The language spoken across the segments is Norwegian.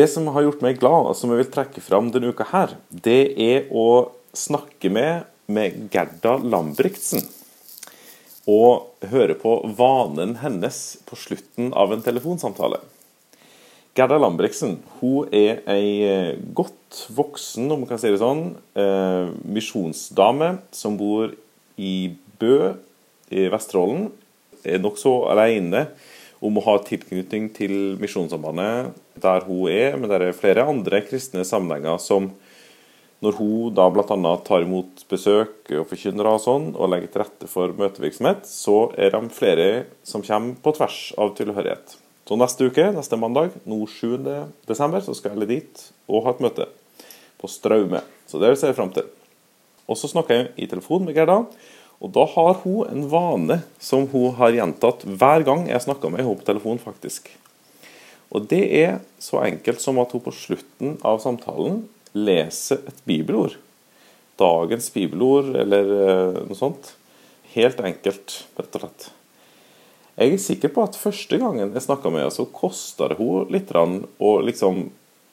Det som har gjort meg glad, og som jeg vil trekke fram denne uka her, det er å snakke med, med Gerda Lambrigtsen. Og høre på vanen hennes på slutten av en telefonsamtale. Gerda Lambrigtsen hun er ei eh, godt voksen, om man kan si det sånn, eh, misjonsdame som bor i Bø i Vesterålen. Er nokså alene om å ha tilknytning til Misjonssambandet der hun er, men det er flere andre kristne sammenhenger som når hun da bl.a. tar imot besøk og forkynnere og sånn, og legger til rette for møtevirksomhet, så er de flere som kommer på tvers av tilhørighet. Så neste uke, neste mandag, nå 7. desember, så skal jeg dit og ha et møte på Straume. Så det ser jeg fram til. Og så snakker jeg i telefon med Gerda, og da har hun en vane som hun har gjentatt hver gang jeg snakker med henne på telefon, faktisk. Og det er så enkelt som at hun på slutten av samtalen leser et bibelord. Dagens bibelord, eller eh, noe sånt. Helt enkelt, rett og slett. Jeg er sikker på at første gangen jeg snakka med henne, så kosta det henne litt å liksom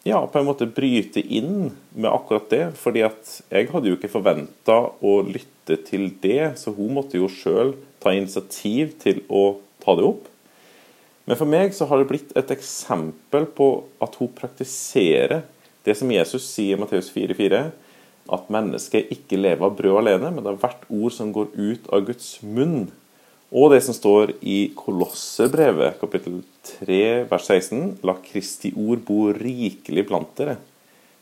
ja, på en måte bryte inn med akkurat det. fordi at jeg hadde jo ikke forventa å lytte til det, så hun måtte jo sjøl ta initiativ til å ta det opp. Men for meg så har det blitt et eksempel på at hun praktiserer det som Jesus sier i Matteus 4,4, at mennesket ikke lever av brød alene, men det er hvert ord som går ut av Guds munn. Og det som står i Kolosserbrevet, kapittel 3, vers 16.: La Kristi ord bo rikelig blant dere,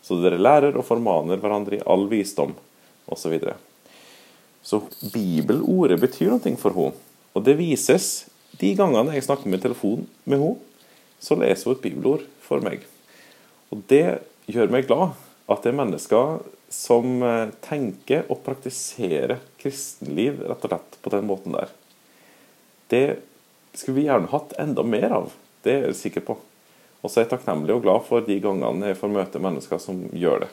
så dere lærer og formaner hverandre i all visdom, osv. Så, videre. så bibelordet betyr noe for henne. Og det vises de gangene jeg snakker med telefon med henne, så leser hun et bibelord for meg. Og det gjør meg glad at det er mennesker som eh, tenker og praktiserer kristenliv rett og slett på den måten der. Det skulle vi gjerne hatt enda mer av. Det er jeg sikker på. Og så er jeg takknemlig og glad for de gangene jeg får møte mennesker som gjør det.